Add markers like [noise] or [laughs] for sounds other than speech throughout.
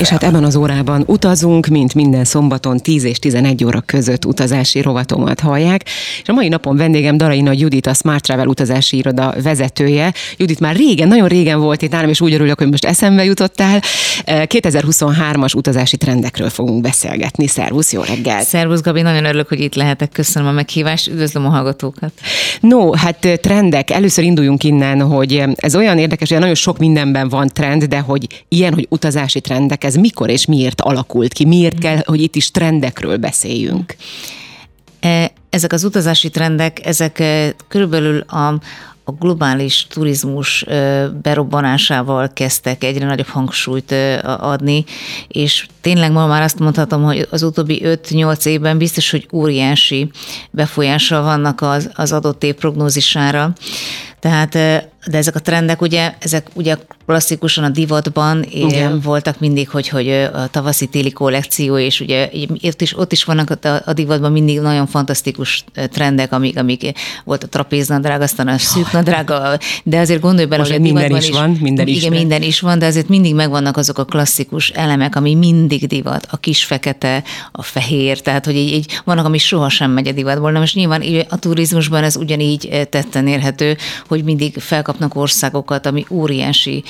És hát ebben az órában utazunk, mint minden szombaton 10 és 11 óra között utazási rovatomat hallják. És a mai napon vendégem Darai Nagy Judit, a Smart Travel utazási iroda vezetője. Judit már régen, nagyon régen volt itt nálam, és úgy örülök, hogy most eszembe jutottál. 2023-as utazási trendekről fogunk beszélgetni. Szervusz, jó reggel! Szervusz, Gabi, nagyon örülök, hogy itt lehetek. Köszönöm a meghívást, üdvözlöm a hallgatókat. No, hát trendek. Először induljunk innen, hogy ez olyan érdekes, hogy nagyon sok mindenben van trend, de hogy ilyen, hogy utazási trendek, ez mikor és miért alakult ki? Miért kell, hogy itt is trendekről beszéljünk? E, ezek az utazási trendek, ezek e, körülbelül a, a globális turizmus e, berobbanásával kezdtek egyre nagyobb hangsúlyt adni, és tényleg ma már azt mondhatom, hogy az utóbbi 5-8 évben biztos, hogy óriási befolyással vannak az, az adott év prognózisára. Tehát de ezek a trendek ugye, ezek ugye klasszikusan a divatban Igen. voltak mindig, hogy, hogy a tavaszi téli kollekció, és ugye ott is, ott is vannak a, a divatban mindig nagyon fantasztikus trendek, amik, amik volt a trapéznadrág, aztán a szűk nadrág, de azért gondolj bele, hogy a minden is, is van, minden is. Igen, minden is van, de azért mindig megvannak azok a klasszikus elemek, ami mindig divat, a kis fekete, a fehér, tehát hogy így, így vannak, ami sohasem megy a divatból. Na most nyilván a turizmusban ez ugyanígy tetten érhető, hogy mindig fel kapnak országokat, ami óriási,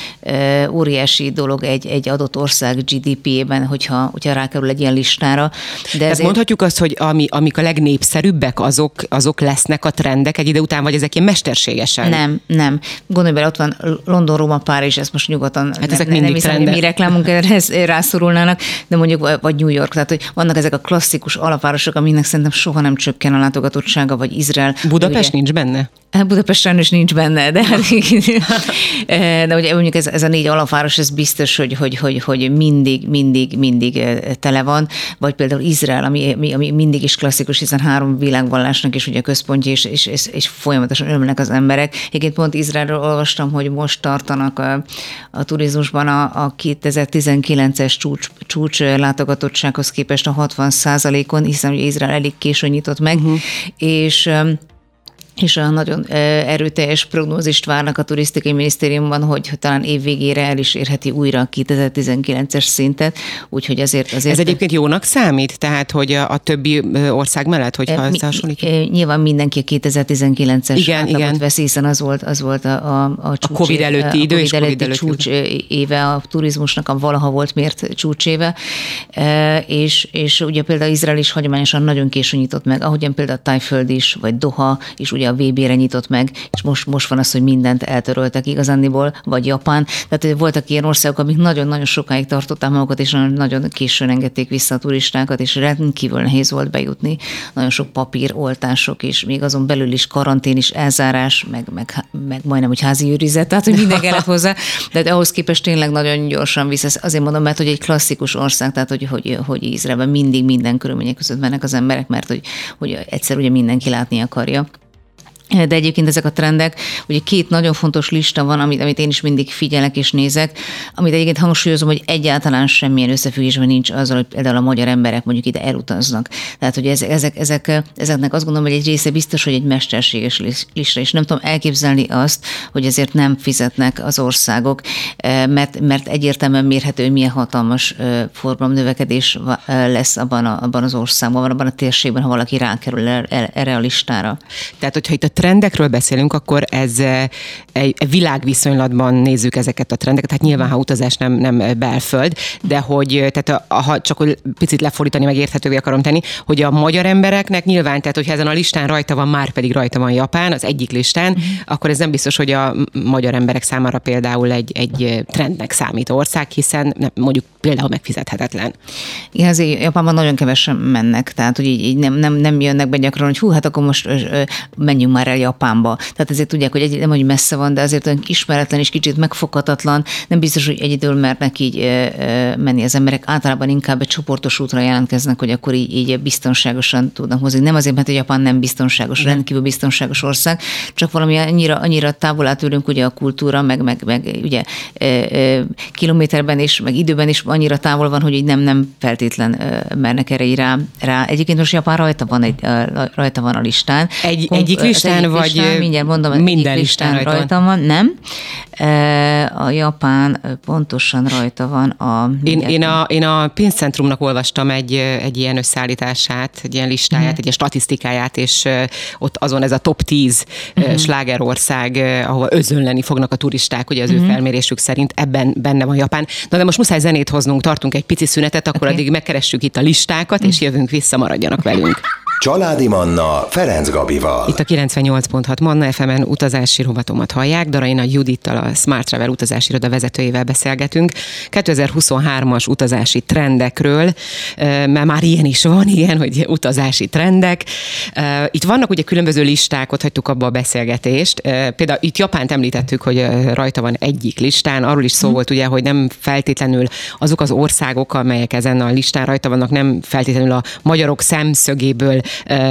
óriási dolog egy, egy adott ország GDP-ben, hogyha, hogyha rákerül egy ilyen listára. De Tehát ezért... mondhatjuk azt, hogy ami, amik a legnépszerűbbek, azok, azok lesznek a trendek egy ide után, vagy ezek ilyen mesterségesen? Nem, nem. Gondolj bele, ott van London, Róma, Párizs, ezt most nyugodtan hát ezek nem, nem hiszem, hogy mi reklámunk [laughs] erre rászorulnának, de mondjuk vagy New York, tehát hogy vannak ezek a klasszikus alapvárosok, aminek szerintem soha nem csökken a látogatottsága, vagy Izrael. Budapest ugye, nincs benne? Hát Budapest sajnos nincs benne, de, hát, [laughs] de ugye mondjuk ez, ez a négy alapváros, ez biztos, hogy, hogy, hogy, hogy mindig, mindig, mindig tele van, vagy például Izrael, ami, ami mindig is klasszikus, hiszen három világvallásnak is ugye központja, és, és, és, és folyamatosan örülnek az emberek. Egyébként pont Izraelről olvastam, hogy most tartanak a, a turizmusban a, a 2019-es csúcs, csúcs látogatottsághoz képest a 60 on hiszen ugye Izrael elég későn nyitott meg, uh-huh. és és a nagyon erőteljes prognózist várnak a turisztikai minisztériumban, hogy talán évvégére el is érheti újra a 2019-es szintet, úgyhogy azért... azért Ez egyébként jónak számít? Tehát, hogy a, a többi ország mellett, hogyha ezt hasonlítjuk? Nyilván mindenki a 2019-es igen, igen. vesz, hiszen az volt, az volt a, a, a csúcs, a COVID előtti a idő COVID előtti COVID előtti csúcs éve a turizmusnak, a valaha volt mért csúcséve, és, és ugye például Izrael is hagyományosan nagyon későn nyitott meg, ahogyan például a Tájföld is, vagy Doha is ugye a VB-re nyitott meg, és most, most van az, hogy mindent eltöröltek igazándiból, vagy Japán. Tehát voltak ilyen országok, amik nagyon-nagyon sokáig tartották magukat, és nagyon későn engedték vissza a turistákat, és rendkívül nehéz volt bejutni. Nagyon sok papír, oltások, és még azon belül is karantén is, elzárás, meg, meg, meg majdnem, hogy házi őrizet, tehát hogy minden kellett hozzá. De ahhoz képest tényleg nagyon gyorsan vissza. Azért mondom, mert hogy egy klasszikus ország, tehát hogy, hogy, hogy Izraelben mindig minden körülmények között mennek az emberek, mert hogy, hogy egyszer ugye mindenki látni akarja. De egyébként ezek a trendek, ugye két nagyon fontos lista van, amit, amit én is mindig figyelek és nézek, amit egyébként hangsúlyozom, hogy egyáltalán semmilyen összefüggésben nincs azzal, hogy például a magyar emberek mondjuk ide elutaznak. Tehát, hogy ezek, ezek, ezek, ezeknek azt gondolom, hogy egy része biztos, hogy egy mesterséges lista, és nem tudom elképzelni azt, hogy ezért nem fizetnek az országok, eh, mert, mert egyértelműen mérhető, hogy milyen hatalmas eh, forgalom növekedés eh, lesz abban, a, abban az országban, abban a térségben, ha valaki rákerül erre a listára. Tehát, hogyha itt a trendekről beszélünk, akkor ez eh, egy világviszonylatban nézzük ezeket a trendeket. Hát nyilván, ha utazás nem, nem belföld, de hogy eh, tehát ha csak hogy picit lefordítani, meg érthetővé akarom tenni, hogy a magyar embereknek nyilván, tehát hogyha ezen a listán rajta van, már pedig rajta van Japán, az egyik listán, uh-huh. akkor ez nem biztos, hogy a magyar emberek számára például egy, egy eh, trendnek számít ország, hiszen nem, mondjuk például megfizethetetlen. Igen, azért Japánban nagyon kevesen mennek, tehát hogy így, így nem, nem, nem jönnek be gyakran, hogy hú, hát akkor most menjünk már el Japánba. Tehát ezért tudják, hogy egy, nem, hogy messze van, de azért olyan ismeretlen és kicsit megfoghatatlan. Nem biztos, hogy egyedül mernek így menni az emberek. Általában inkább egy csoportos útra jelentkeznek, hogy akkor így, így biztonságosan tudnak hozni. Nem azért, mert a Japán nem biztonságos, rendkívül biztonságos ország, csak valami annyira, annyira távol áll tőlünk ugye a kultúra, meg, meg, meg ugye kilométerben is, meg időben is annyira távol van, hogy így nem, nem feltétlen mernek erre így rá, rá. Egyébként most Japán rajta van, egy, rajta van a listán. Egy, Kom, egyik listán, egyik vagy listán, mindjárt mondom, minden listán, listán rajta van. van. Nem. A Japán pontosan rajta van a... Én, én, a, én a pénzcentrumnak olvastam egy, egy ilyen összeállítását, egy ilyen listáját, mm. egy ilyen statisztikáját, és ott azon ez a top 10 mm. slágerország, ahol özönleni fognak a turisták, ugye az mm. ő mhm. felmérésük szerint, ebben benne van Japán. Na de most muszáj zenét hoznunk, tartunk egy pici szünetet, akkor okay. addig megkeressük itt a listákat, és jövünk vissza, maradjanak velünk. Családi Manna Ferenc Gabival. Itt a 98.6 Manna FM-en utazási rovatomat hallják. Daraina Judittal, a Smart Travel utazási iroda vezetőjével beszélgetünk. 2023-as utazási trendekről, mert már ilyen is van, [laughs] igen, hogy utazási trendek. Itt vannak ugye különböző listák, ott hagytuk abba a beszélgetést. Például itt Japánt említettük, hogy rajta van egyik listán. Arról is szó hmm. volt ugye, hogy nem feltétlenül azok az országok, amelyek ezen a listán rajta vannak, nem feltétlenül a magyarok szemszögéből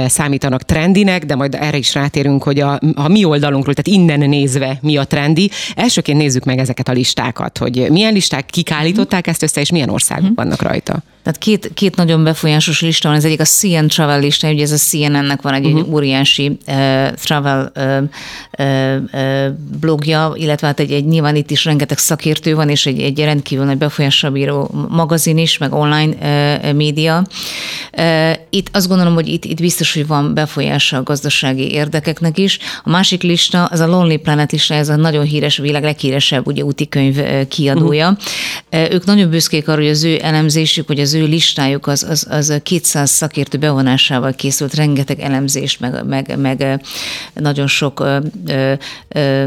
számítanak trendinek, de majd erre is rátérünk, hogy a, a mi oldalunkról, tehát innen nézve mi a trendi. Elsőként nézzük meg ezeket a listákat, hogy milyen listák, kik állították ezt össze, és milyen országok mhm. vannak rajta. Tehát két, két nagyon befolyásos lista van, az egyik a CN Travel lista, ugye ez a CNN-nek van egy, uh-huh. egy óriási uh, travel uh, uh, blogja, illetve hát egy, egy, nyilván itt is rengeteg szakértő van, és egy, egy rendkívül nagy befolyással bíró magazin is, meg online uh, média. Uh, itt azt gondolom, hogy itt, itt biztos, hogy van befolyása a gazdasági érdekeknek is. A másik lista, az a Lonely Planet lista, ez a nagyon híres, a világ leghíresebb ugye útikönyv kiadója. Uh-huh. Ők nagyon büszkék arra, hogy az ő elemzésük, hogy az az ő listájuk az, az, az 200 szakértő bevonásával készült, rengeteg elemzés, meg, meg, meg nagyon sok ö, ö,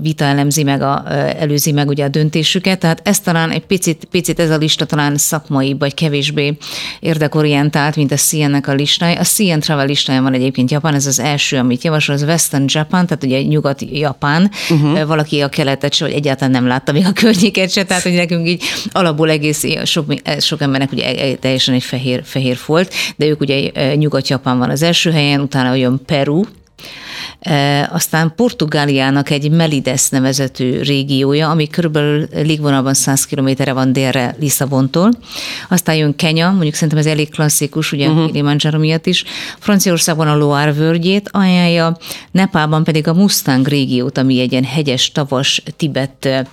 vita elemzi meg, a, előzi meg ugye a döntésüket, tehát ez talán egy picit, picit ez a lista talán szakmai, vagy kevésbé érdekorientált, mint a CNN-nek a listája. A CNN Travel listája van egyébként Japán, ez az első, amit javasol, az Western Japan, tehát ugye Nyugat-Japán, uh-huh. valaki a keletet se, vagy egyáltalán nem látta még a környéket se, tehát hogy nekünk így alapból egész sok, sok embernek ugye e, e, teljesen egy fehér, fehér folt, de ők ugye e, Nyugat-Japán van az első helyen, utána jön Peru, aztán Portugáliának egy Melides nevezetű régiója, ami körülbelül légvonalban 100 kilométerre van délre Lisszabontól. Aztán jön Kenya, mondjuk szerintem ez elég klasszikus, ugye uh-huh. Kilimanjaro miatt is. Franciaországban a Loire völgyét ajánlja, Nepálban pedig a Mustang régiót, ami egy ilyen hegyes, tavas Tibettel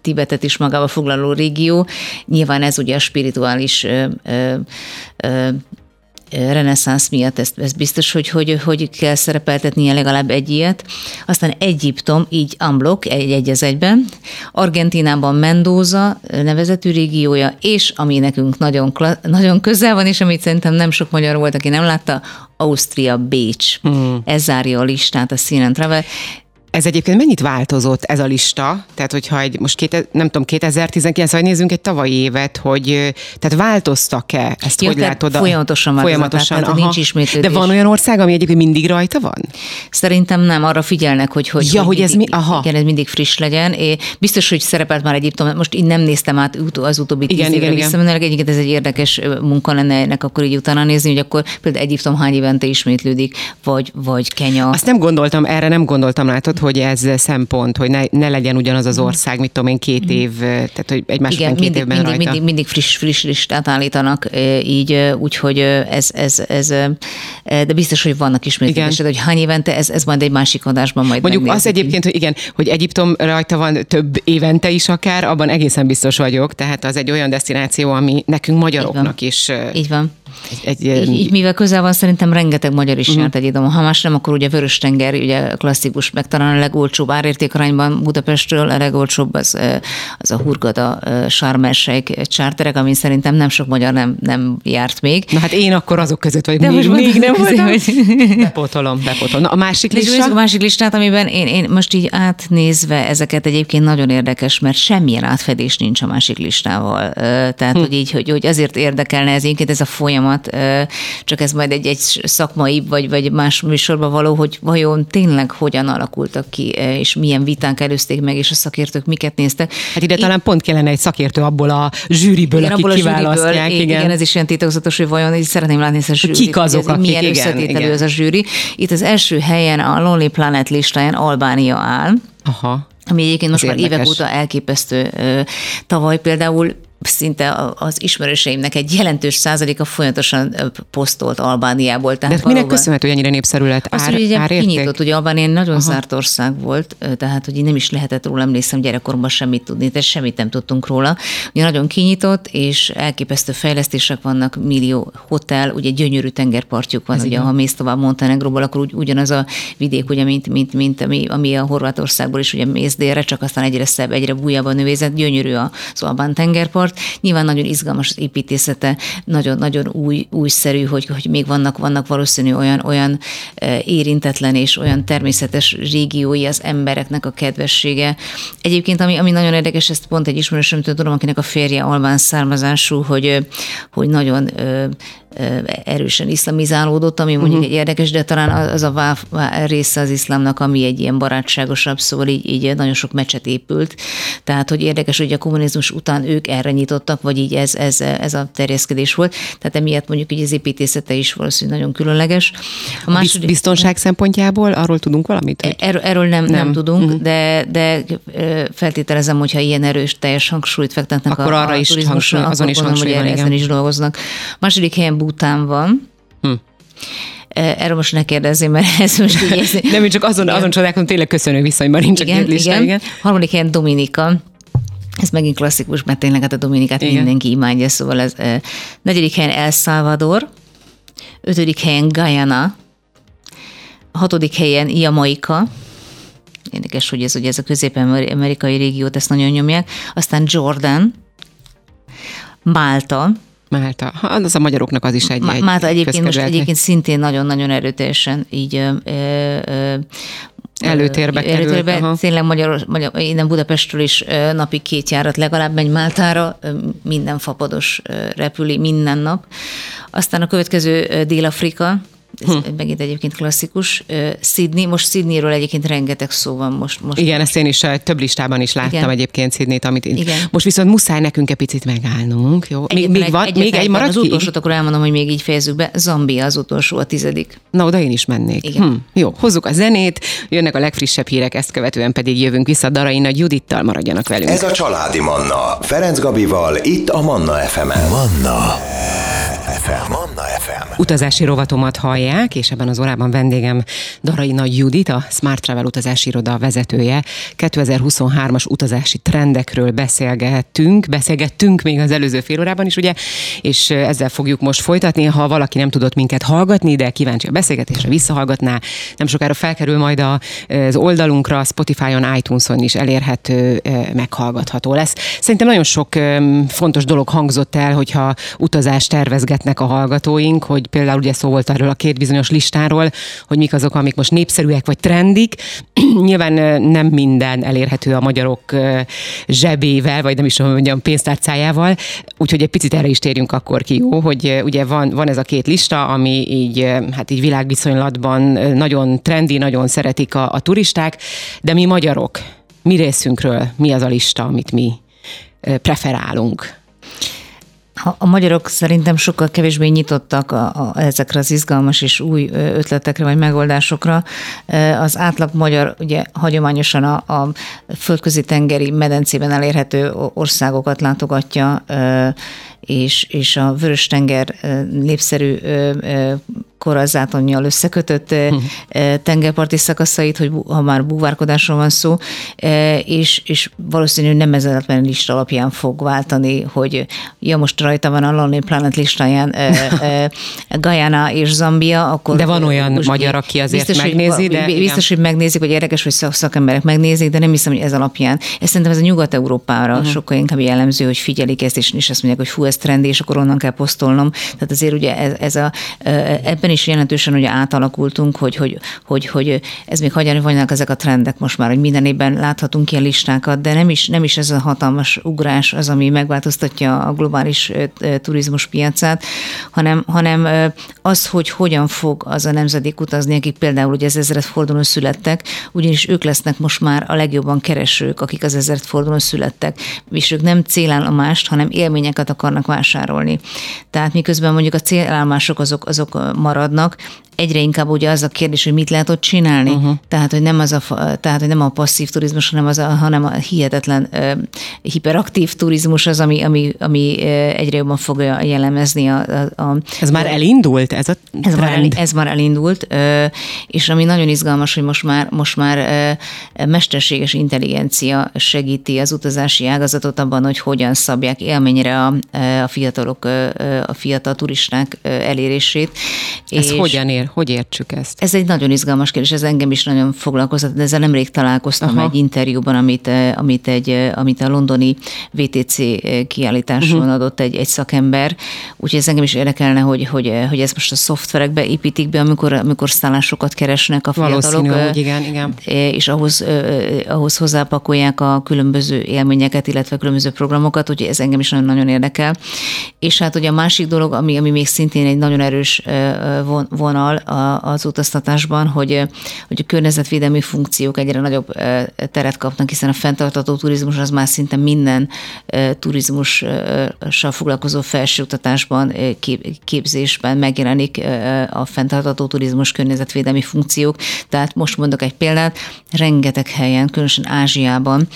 Tibetet is magába foglaló régió. Nyilván ez ugye a spirituális reneszánsz miatt ezt, ez biztos, hogy, hogy, hogy kell szerepeltetnie legalább egy ilyet. Aztán Egyiptom, így Amblok, egy, egy az egyben. Argentinában Mendoza nevezetű régiója, és ami nekünk nagyon, nagyon közel van, és amit szerintem nem sok magyar volt, aki nem látta, Ausztria, Bécs. Mm. Ez zárja a listát a Scene Travel. Ez egyébként mennyit változott ez a lista? Tehát, hogyha egy, most két, nem tudom, 2019 vagy nézzünk egy tavalyi évet, hogy tehát változtak-e? Ezt ja, hogy látod? Folyamatosan Folyamatosan, tehát, nincs ismétlődés. De van olyan ország, ami egyébként mindig rajta van? Szerintem nem, arra figyelnek, hogy hogy, ja, hogy, hogy ez mi? Aha. Igen, ez mindig friss legyen. É, biztos, hogy szerepelt már Egyiptom, most én nem néztem át az utóbbi tíz igen, évre visszamenőleg, egyébként ez egy érdekes munka lenne ennek akkor így utána nézni, hogy akkor például Egyiptom hány évente ismétlődik, vagy, vagy Kenya. Azt nem gondoltam, erre nem gondoltam, látod, hogy ez szempont, hogy ne, ne legyen ugyanaz az ország, mit tudom én, két év, tehát hogy egymás Igen, két mindig, évben mindig, rajta. Mindig, mindig friss, friss listát állítanak így, úgyhogy ez, ez, ez, de biztos, hogy vannak ismétlések, hogy hány évente, ez, ez majd egy másik adásban majd Mondjuk megnézzük. az egyébként, hogy igen, hogy Egyiptom rajta van több évente is akár, abban egészen biztos vagyok, tehát az egy olyan destináció, ami nekünk magyaroknak is. Így van egy, egy, így, így, mivel közel van, szerintem rengeteg magyar is uh-huh. járt egy idom. Ha más nem, akkor ugye Vörös-tenger, ugye klasszikus, meg talán a legolcsóbb árértékarányban Budapestről, a legolcsóbb az, az a Hurgada Sármelsejk csárterek, amin szerintem nem sok magyar nem, nem járt még. Na hát én akkor azok között vagy, még, még nem voltam. Hogy... [laughs] Bepotolom, bepotolom. Na, a másik lista? A másik listát, amiben én, én most így átnézve ezeket egyébként nagyon érdekes, mert semmilyen átfedés nincs a másik listával. Tehát, hm. hogy így, hogy, hogy azért érdekelne ez, ez a folyamat folyamat, csak ez majd egy, egy szakmai vagy, vagy más műsorban való, hogy vajon tényleg hogyan alakultak ki, és milyen vitánk előzték meg, és a szakértők miket néztek. Hát ide Én... talán pont kellene egy szakértő abból a zsűriből, igen, akik abból kiválasztják. A zsűriből, igen. igen, ez is ilyen titokzatos, hogy vajon így szeretném látni ezt a zsűrit. Kik azok, akik, milyen igen, összetételű igen. ez a zsűri. Itt az első helyen a Lonely Planet listáján Albánia áll. Aha ami egyébként most már évek óta elképesztő. Tavaly például szinte az ismerőseimnek egy jelentős százaléka folyamatosan posztolt Albániából. Tehát De minek köszönhető, hogy ennyire népszerű lett? Ár, azt, hogy ugye kinyitott, ugye Albánia nagyon Aha. zárt ország volt, tehát hogy nem is lehetett róla, emlékszem gyerekkoromban semmit tudni, tehát semmit nem tudtunk róla. Ugye nagyon kinyitott, és elképesztő fejlesztések vannak, millió hotel, ugye gyönyörű tengerpartjuk van, Ez ugye, ha mész tovább Montenegróból, akkor úgy, ugyanaz a vidék, ugye, mint, mint, mint ami, ami a Horvátországból is ugye mész délre, csak aztán egyre szebb, egyre bújabban növézett, gyönyörű az albán tengerpart, sport. Nyilván nagyon izgalmas az építészete, nagyon-nagyon új, újszerű, hogy, hogy még vannak, vannak valószínű olyan, olyan e, érintetlen és olyan természetes régiói az embereknek a kedvessége. Egyébként, ami, ami nagyon érdekes, ezt pont egy ismerősömtől tudom, akinek a férje albán származású, hogy, hogy nagyon erősen iszlamizálódott, ami mondjuk uh-huh. egy érdekes, de talán az a váv része az iszlámnak, ami egy ilyen barátságosabb, szóval így, így nagyon sok mecset épült. Tehát, hogy érdekes, hogy a kommunizmus után ők erre nyitottak, vagy így ez, ez, ez a terjeszkedés volt. Tehát emiatt mondjuk így az építészete is valószínűleg nagyon különleges. A második, Biztonság szempontjából arról tudunk valamit? Hogy? Erről, erről nem, nem. nem tudunk, uh-huh. de, de feltételezem, hogyha ilyen erős teljes hangsúlyt fektetnek akkor a, arra a is hangsúly, azon is hangsúly van, ezen is dolgoznak. Második helyen Bután van. Hm. Erről most ne kérdezzél, mert [laughs] ez most így... Ez... Nem, csak azon, azon csodálkozom, tényleg köszönő viszonyban nincs igen, a igen. igen. Harmadik helyen Dominika. Ez megint klasszikus, mert tényleg hát a Dominikát igen. mindenki imádja, szóval ez eh, negyedik helyen El Salvador, ötödik helyen Guyana, hatodik helyen Jamaika, érdekes, hogy ez, ugye ez a közép-amerikai régiót ezt nagyon nyomják, aztán Jordan, Málta, Málta. Az a magyaroknak az is egy, egy Málta egyébként most egyébként szintén nagyon-nagyon erőteljesen így ö, ö, előtérbe került. Előtérbe, tényleg Magyar, Magyar, innen Budapestről is napi két járat legalább megy Máltára, minden fapados repüli minden nap. Aztán a következő Dél-Afrika, ez hm. megint egyébként klasszikus. Sydney, most Sydneyről egyébként rengeteg szó van most. most Igen, ezt én is több listában is láttam Igen. egyébként Sydneyt, amit én... Igen. Most viszont muszáj nekünk egy picit megállnunk, jó? Még, még, van, egy, még egy marad Az utolsót akkor elmondom, hogy még így fejezzük be. Zambia az utolsó, a tizedik. Na, oda én is mennék. Igen. Hm, jó, hozzuk a zenét, jönnek a legfrissebb hírek, ezt követően pedig jövünk vissza Darai Nagy Judittal, maradjanak velünk. Ez a Családi Manna, Ferenc Gabival, itt a Manna FM-en. Manna FM. Manna FM. Utazási rovatomat hallják, és ebben az órában vendégem Darai Nagy Judit, a Smart Travel utazási iroda vezetője. 2023-as utazási trendekről beszélgettünk, beszélgettünk még az előző fél órában is, ugye, és ezzel fogjuk most folytatni. Ha valaki nem tudott minket hallgatni, de kíváncsi a beszélgetésre, visszahallgatná, nem sokára felkerül majd az oldalunkra, Spotify-on, iTunes-on is elérhető, meghallgatható lesz. Szerintem nagyon sok fontos dolog hangzott el, hogyha utazást tervezgetnek a hallgatóink, hogy például ugye szó volt arról a két bizonyos listáról, hogy mik azok, amik most népszerűek vagy trendik. [clears throat] Nyilván nem minden elérhető a magyarok zsebével, vagy nem is mondjam pénztárcájával, úgyhogy egy picit erre is térjünk akkor ki, jó, hogy ugye van, van ez a két lista, ami így, hát így világviszonylatban nagyon trendi, nagyon szeretik a, a turisták, de mi magyarok, mi részünkről mi az a lista, amit mi preferálunk? A magyarok szerintem sokkal kevésbé nyitottak a, a, ezekre az izgalmas és új ötletekre vagy megoldásokra. Az átlag magyar ugye hagyományosan a, a földközi tengeri medencében elérhető országokat látogatja, és, és a Vörös-tenger népszerű korallzátonyjal összekötött uh-huh. tengerparti szakaszait, hogy ha már búvárkodásról van szó, és, és valószínűleg nem ezen a lista alapján fog váltani, hogy ja, most rajta van a Lonely Planet listáján Guyana és Zambia, akkor... De van olyan magyar, aki azért biztos, megnézi, de... Biztos, hogy megnézik, hogy érdekes, hogy szakemberek megnézik, de nem hiszem, hogy ez alapján. Ez szerintem ez a Nyugat-Európára uh-huh. sokkal inkább jellemző, hogy figyelik ezt, és, és azt mondják, hogy fú, ez trendi, és akkor onnan kell posztolnom. Tehát azért ugye ez, ez a, ebben is jelentősen ugye átalakultunk, hogy, hogy, hogy, hogy ez még hagyani vannak ezek a trendek most már, hogy minden évben láthatunk ilyen listákat, de nem is, nem is ez a hatalmas ugrás az, ami megváltoztatja a globális turizmus piacát, hanem, hanem az, hogy hogyan fog az a nemzedék utazni, akik például ugye az ezeret fordulón születtek, ugyanis ők lesznek most már a legjobban keresők, akik az ezeret fordulón születtek, és ők nem célállomást, hanem élményeket akarnak vásárolni. Tehát miközben mondjuk a célállomások azok, azok marad maradnak, egyre inkább ugye az a kérdés, hogy mit lehet ott csinálni. Uh-huh. Tehát, hogy nem az a, tehát, hogy nem a passzív turizmus, hanem, az a, hanem a hihetetlen uh, hiperaktív turizmus az, ami, ami, ami egyre jobban fogja jellemezni a, a, a Ez már elindult, ez a ez már, el, ez már elindult, uh, és ami nagyon izgalmas, hogy most már, most már uh, mesterséges intelligencia segíti az utazási ágazatot abban, hogy hogyan szabják élményre a, a fiatalok, a fiatal turisták elérését. Ez és hogyan ér? Hogy értsük ezt? Ez egy nagyon izgalmas kérdés, ez engem is nagyon foglalkoztat, de ezzel nemrég találkoztam Aha. egy interjúban, amit, amit, egy, amit a londoni VTC kiállításon uh-huh. adott egy, egy szakember, úgyhogy ez engem is érdekelne, hogy, hogy, hogy ez most a szoftverekbe építik be, amikor, amikor szállásokat keresnek a fiatalok. Valószínű, igen, igen. És ahhoz, ahhoz hozzápakolják a különböző élményeket, illetve különböző programokat, úgyhogy ez engem is nagyon-nagyon érdekel. És hát ugye a másik dolog, ami, ami még szintén egy nagyon erős vonal az utaztatásban, hogy, hogy a környezetvédelmi funkciók egyre nagyobb teret kapnak, hiszen a fenntartató turizmus az már szinte minden turizmussal foglalkozó felsőoktatásban, képzésben megjelenik a fenntartató turizmus környezetvédelmi funkciók. Tehát most mondok egy példát, rengeteg helyen, különösen Ázsiában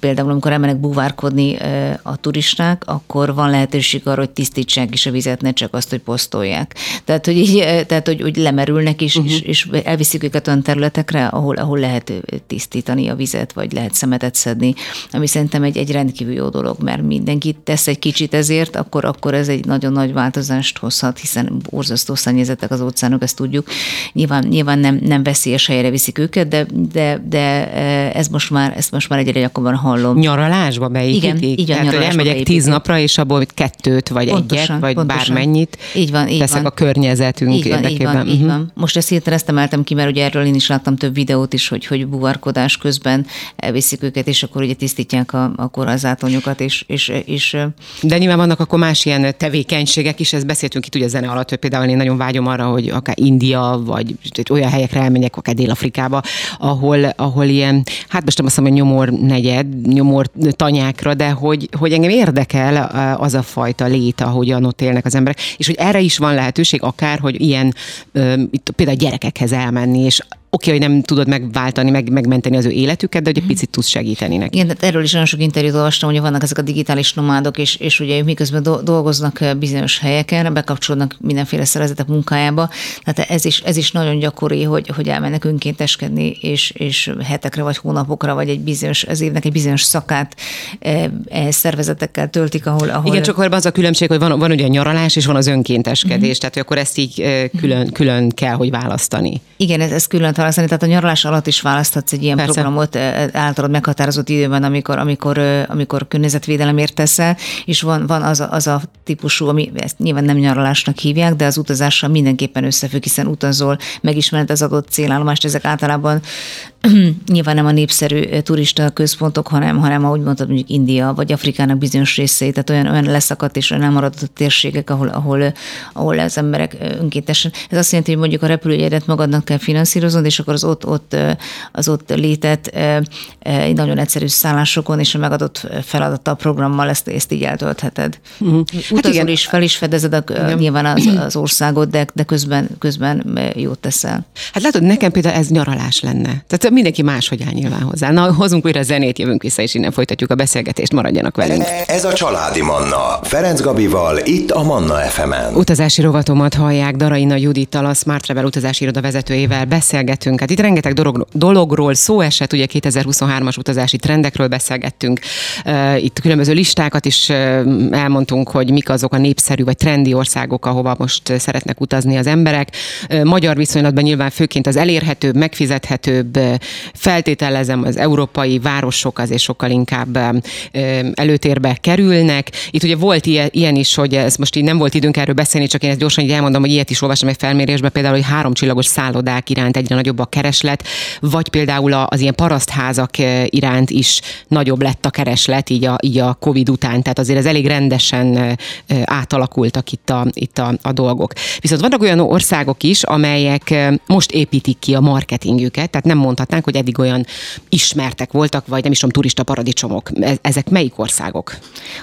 például amikor elmennek búvárkodni a turisták, akkor van lehetőség arra, hogy tisztítsák is a vizet, ne csak azt, hogy posztolják. Tehát, hogy, így, tehát, hogy, hogy lemerülnek is, uh-huh. és, és elviszik őket olyan területekre, ahol, ahol lehet tisztítani a vizet, vagy lehet szemetet szedni, ami szerintem egy, egy rendkívül jó dolog, mert mindenki tesz egy kicsit ezért, akkor, akkor ez egy nagyon nagy változást hozhat, hiszen borzasztó szennyezettek az óceánok, ezt tudjuk. Nyilván, nyilván nem, nem veszélyes helyre viszik őket, de, de, de ez most már, ezt most már egyre gyakorban hallom. Nyaralásba beépítik? Igen, így Tehát, hogy elmegyek beépítik. tíz napra, és abból kettőt, vagy pontosan, egyet, vagy pontosan. bármennyit így van, így teszek van. a környezetünk így van, érdekében. Így van, uh-huh. így van. Most ezt hirtelen ezt emeltem ki, mert ugye erről én is láttam több videót is, hogy, hogy buvarkodás közben elviszik őket, és akkor ugye tisztítják a, a korazátonyokat, és, és, és De nyilván vannak akkor más ilyen tevékenységek is, ezt beszéltünk itt ugye a zene alatt, hogy például én nagyon vágyom arra, hogy akár India, vagy olyan helyekre elmenjek, akár Dél-Afrikába, ahol, ahol ilyen, hát most nem azt mondom, hogy nyomor negyed, nyomor tanyákra, de hogy, hogy engem érdekel az a fajta lét, ahogyan ott élnek az emberek, és hogy erre is van lehetőség, akár, hogy ilyen, itt például gyerekekhez elmenni, és oké, hogy nem tudod megváltani, meg, megmenteni az ő életüket, de hogy egy picit tudsz segíteni neki. Igen, erről is nagyon sok interjút olvastam, hogy vannak ezek a digitális nomádok, és, és ugye miközben do, dolgoznak bizonyos helyeken, bekapcsolódnak mindenféle szervezetek munkájába. Tehát ez is, ez is nagyon gyakori, hogy, hogy elmennek önkénteskedni, és, és hetekre vagy hónapokra, vagy egy bizonyos, az évnek egy bizonyos szakát e, e, szervezetekkel töltik, ahol, ahol... Igen, csak az a különbség, hogy van, van ugye a nyaralás, és van az önkénteskedés, mm-hmm. tehát akkor ezt így külön, külön kell, hogy választani. Igen, ez, ez külön választani, tehát a nyaralás alatt is választhatsz egy ilyen Persze. programot általad meghatározott időben, amikor, amikor, amikor környezetvédelemért teszel, és van, van az, a, az a típusú, ami ezt nyilván nem nyaralásnak hívják, de az utazással mindenképpen összefügg, hiszen utazol, megismered az adott célállomást, ezek általában [clears throat] nyilván nem a népszerű turista központok, hanem, hanem ahogy mondtad, mondjuk India vagy Afrikának bizonyos részei, tehát olyan, olyan leszakadt és olyan elmaradott térségek, ahol, ahol, ahol az emberek önkéntesen. Ez azt jelenti, hogy mondjuk a repülőjegyet magadnak kell finanszíroznod, és akkor az ott, ott, az ott létet nagyon egyszerű szállásokon és a megadott feladattal programmal ezt, ezt így eltöltheted. Uh-huh. Hát igen. is fel is fedezed a, igen. nyilván az, [clears throat] az országot, de, de közben, közben jót teszel. Hát látod, nekem például ez nyaralás lenne. Tehát mindenki máshogy áll nyilván hozzá. Na, hozunk újra zenét, jövünk vissza, és innen folytatjuk a beszélgetést, maradjanak velünk. Ez a Családi Manna, Ferenc Gabival, itt a Manna FM-en. Utazási rovatomat hallják, Daraina Judittal, a Smart Travel utazási iroda vezetőjével beszélgetünk. Hát itt rengeteg dolog, dologról szó esett, ugye 2023-as utazási trendekről beszélgettünk. Itt különböző listákat is elmondtunk, hogy mik azok a népszerű vagy trendi országok, ahova most szeretnek utazni az emberek. Magyar viszonylatban nyilván főként az elérhetőbb, megfizethetőbb, feltételezem az európai városok azért sokkal inkább előtérbe kerülnek. Itt ugye volt ilyen is, hogy ez most így nem volt időnk erről beszélni, csak én ezt gyorsan így elmondom, hogy ilyet is olvastam egy felmérésben, például, hogy háromcsillagos szállodák iránt egyre nagyobb a kereslet, vagy például az ilyen parasztházak iránt is nagyobb lett a kereslet, így a, így a Covid után. Tehát azért ez elég rendesen átalakultak itt a, itt a, a dolgok. Viszont vannak olyan országok is, amelyek most építik ki a marketingjüket, tehát nem mondhatnám látnánk, hogy eddig olyan ismertek voltak, vagy nem is tudom, turista paradicsomok. E, ezek melyik országok?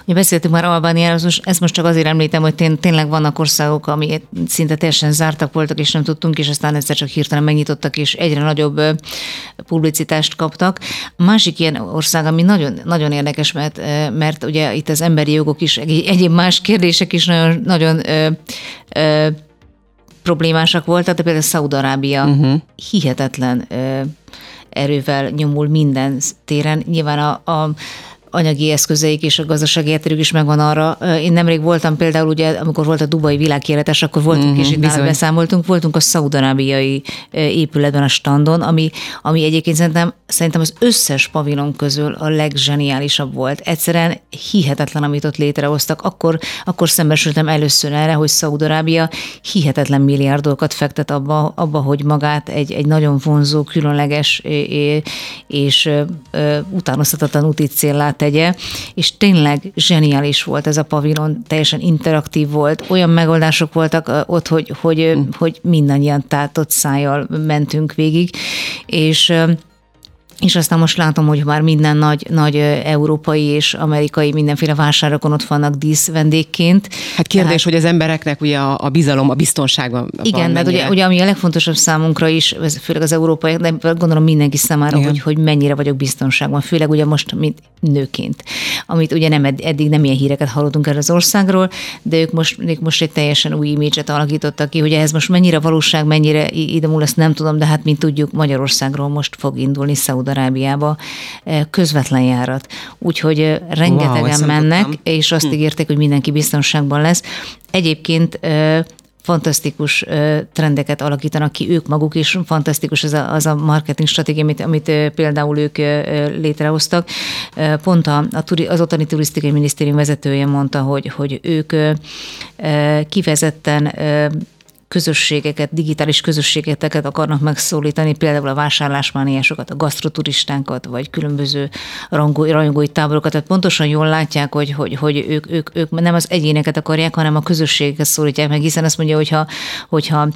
Ugye beszéltünk már Albániáról, ezt most csak azért említem, hogy tény, tényleg vannak országok, ami szinte teljesen zártak voltak, és nem tudtunk, és aztán egyszer csak hirtelen megnyitottak, és egyre nagyobb publicitást kaptak. A másik ilyen ország, ami nagyon, nagyon érdekes, mert, mert ugye itt az emberi jogok is, egyéb más kérdések is nagyon, nagyon ö, ö, problémásak voltak, de például Szaudarábia uh-huh. hihetetlen ö, erővel nyomul minden téren. Nyilván a, a anyagi eszközeik és a gazdasági értelük is megvan arra. Én nemrég voltam például, ugye, amikor volt a Dubai világkéletes, akkor voltunk, mm-hmm, és itt beszámoltunk, voltunk a szaudarábiai épületben a standon, ami, ami egyébként szerintem, szerintem az összes pavilon közül a legzseniálisabb volt. Egyszerűen hihetetlen, amit ott létrehoztak. Akkor, akkor szembesültem először erre, hogy Szaudarábia hihetetlen milliárdokat fektet abba, abba hogy magát egy, egy nagyon vonzó, különleges és utánozhatatlan úti céllát tegye, és tényleg zseniális volt ez a pavilon, teljesen interaktív volt, olyan megoldások voltak ott, hogy, hogy, hogy mindannyian tátott szájjal mentünk végig, és és aztán most látom, hogy már minden nagy, nagy európai és amerikai mindenféle vásárokon ott vannak dísz vendégként. Hát kérdés, Tehát, hogy az embereknek ugye a, a bizalom, a biztonságban Igen, mert ugye, ugye ami a legfontosabb számunkra is, főleg az európai, de gondolom mindenki számára, hogy, hogy mennyire vagyok biztonságban, főleg ugye most, mint nőként, amit ugye nem eddig nem ilyen híreket hallottunk el az országról, de ők most, ők most egy teljesen új imidzset alakítottak ki, hogy ez most mennyire valóság, mennyire ide múl, ezt nem tudom, de hát mint tudjuk, Magyarországról most fog indulni Szaúd Szaudarábiába eh, közvetlen járat. Úgyhogy eh, rengetegen wow, mennek, és azt hm. ígérték, hogy mindenki biztonságban lesz. Egyébként eh, fantasztikus trendeket alakítanak ki ők maguk, és fantasztikus az a, az a marketing stratégia, amit, amit például ők létrehoztak. Pont a, az ottani turisztikai minisztérium vezetője mondta, hogy, hogy ők kivezetten közösségeket, digitális közösségeket akarnak megszólítani, például a vásárlásmániásokat, a gasztroturistánkat, vagy különböző rajongói táborokat. Tehát pontosan jól látják, hogy, hogy, hogy ők, ők, ők nem az egyéneket akarják, hanem a közösségeket szólítják meg, hiszen azt mondja, hogyha, hogyha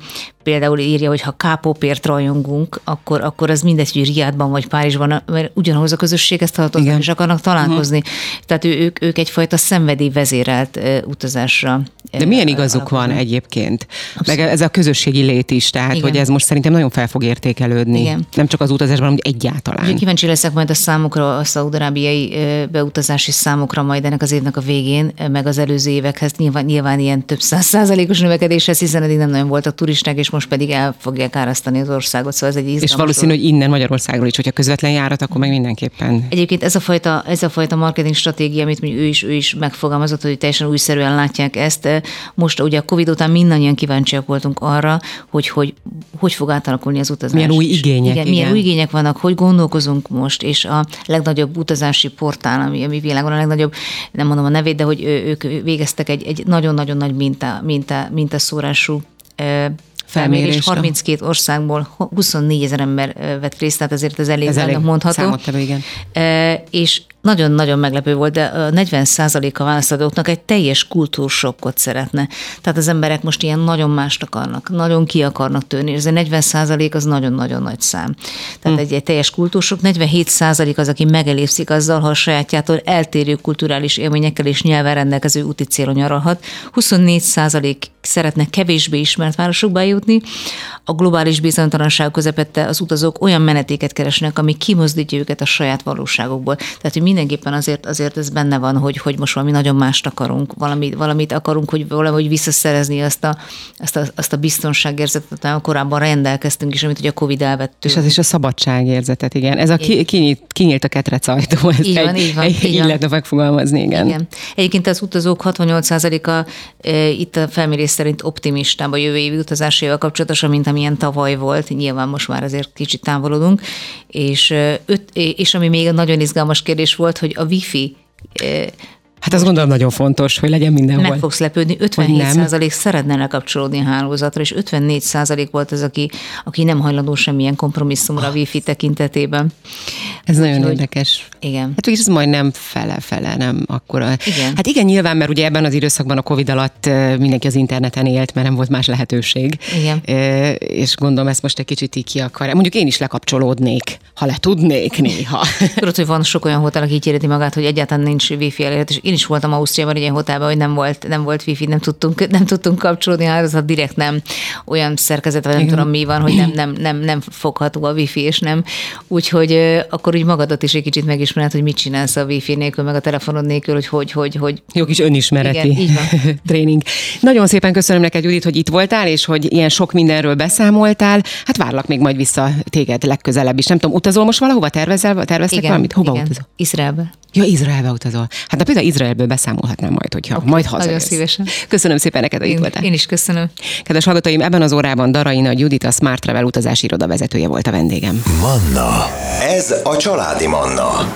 például írja, hogy ha kápópért rajongunk, akkor, akkor az mindegy, hogy Riádban vagy Párizsban, mert ugyanahoz a közösséghez tartoznak, és akarnak találkozni. Uh-huh. Tehát ő, ők, ők egyfajta szenvedély vezérelt utazásra. De milyen igazuk van egyébként? Abszolút. Meg ez a közösségi lét is, tehát Igen. hogy ez most szerintem nagyon fel fog értékelődni. Igen. Nem csak az utazásban, hanem egyáltalán. Ugye kíváncsi leszek majd a számokra, a szaudarábiai beutazási számokra majd ennek az évnek a végén, meg az előző évekhez nyilván, nyilván ilyen több száz százalékos növekedéshez, hiszen eddig nem nagyon voltak turisták, és most pedig el fogják árasztani az országot, szóval ez egy És valószínű, hogy innen Magyarországról is, hogyha közvetlen járat, akkor meg mindenképpen. Egyébként ez a fajta, ez a fajta marketing stratégia, amit ő is, ő is megfogalmazott, hogy teljesen újszerűen látják ezt. Most ugye a Covid után mindannyian kíváncsiak voltunk arra, hogy hogy, hogy fog átalakulni az utazás. Milyen új igények. Igen, igen. milyen új igények vannak, hogy gondolkozunk most, és a legnagyobb utazási portál, ami, ami világon a legnagyobb, nem mondom a nevét, de hogy ők végeztek egy, egy nagyon-nagyon nagy minta, minta, mintaszórású felmérés 32 országból 24 ezer ember vett részt, tehát ezért ez elég, ez elég mondható. Elő, igen. És nagyon-nagyon meglepő volt, de a 40% a választadóknak egy teljes kultúrsokkot szeretne. Tehát az emberek most ilyen nagyon mást akarnak, nagyon ki akarnak és ez a 40% az nagyon-nagyon nagy szám. Tehát hmm. egy, egy teljes kultúrsok, 47 az, aki megelépszik azzal, ha a sajátjától eltérő kulturális élményekkel és nyelven rendelkező úti célon nyaralhat. 24% szeretne kevésbé ismert városokba jutni. A globális bizonytalanság közepette az utazók olyan menetéket keresnek, ami kimozdítja őket a saját valóságokból. Tehát, hogy mindenképpen azért, azért ez benne van, hogy, hogy most valami nagyon mást akarunk, valamit, valamit akarunk, hogy valahogy visszaszerezni azt a, azt a, azt a biztonságérzetet, amit korábban rendelkeztünk is, amit ugye a Covid elvett. És az is a szabadságérzetet, igen. Ez a ki, kinyílt, kinyílt a ketrec ajtó, ez így van, egy, így van, egy, [laughs] így lehetne megfogalmazni, igen. igen. Egyébként az utazók 68%-a e, itt a felmérés szerint optimistább a jövő évi utazásaival kapcsolatosan, mint amilyen tavaly volt. Nyilván most már azért kicsit távolodunk. És, és ami még nagyon izgalmas kérdés volt, hogy a wifi Hát azt gondolom nagyon fontos, hogy legyen mindenhol. Meg fogsz lepődni, 57% szeretne lekapcsolódni a hálózatra, és 54% volt az, aki, aki nem hajlandó semmilyen kompromisszumra a wifi tekintetében. Ez nagyon hogy, érdekes. Igen. Hát úgyis ez majdnem fele-fele, nem akkor. Igen. Hát igen, nyilván, mert ugye ebben az időszakban a Covid alatt mindenki az interneten élt, mert nem volt más lehetőség. Igen. És gondolom ezt most egy kicsit így ki akar. Mondjuk én is lekapcsolódnék, ha le tudnék néha. Tudod, hogy van sok olyan hotel, aki így magát, hogy egyáltalán nincs wifi elérhető. Én is voltam Ausztriában egy ilyen hotelben, hogy nem volt, nem volt wifi, nem tudtunk, nem tudtunk kapcsolódni, hát az direkt nem olyan szerkezet, vagy nem Igen. tudom mi van, hogy nem, nem, nem, nem fogható a wifi, és nem. Úgyhogy akkor úgy magadat is egy kicsit megismered, hogy mit csinálsz a wifi nélkül, meg a telefonod nélkül, hogy hogy, hogy, hogy. Jó kis önismereti Igen, így van. [laughs] tréning. Nagyon szépen köszönöm neked, Judit, hogy itt voltál, és hogy ilyen sok mindenről beszámoltál. Hát várlak még majd vissza téged legközelebb is. Nem tudom, utazol most valahova? Tervezel, terveztek igen, valamit? Hova igen. utazol? Izraelbe. Ja, Izraelbe utazol. Hát de például Izraelből beszámolhatnám majd, hogyha okay, majd hazajössz. Nagyon szívesen. Köszönöm szépen neked, hogy én, itt voltál. Én is köszönöm. Kedves hallgatóim, ebben az órában Darai Nagy Judit, a Smart Travel utazási iroda vezetője volt a vendégem. Manna. Ez a családi Manna.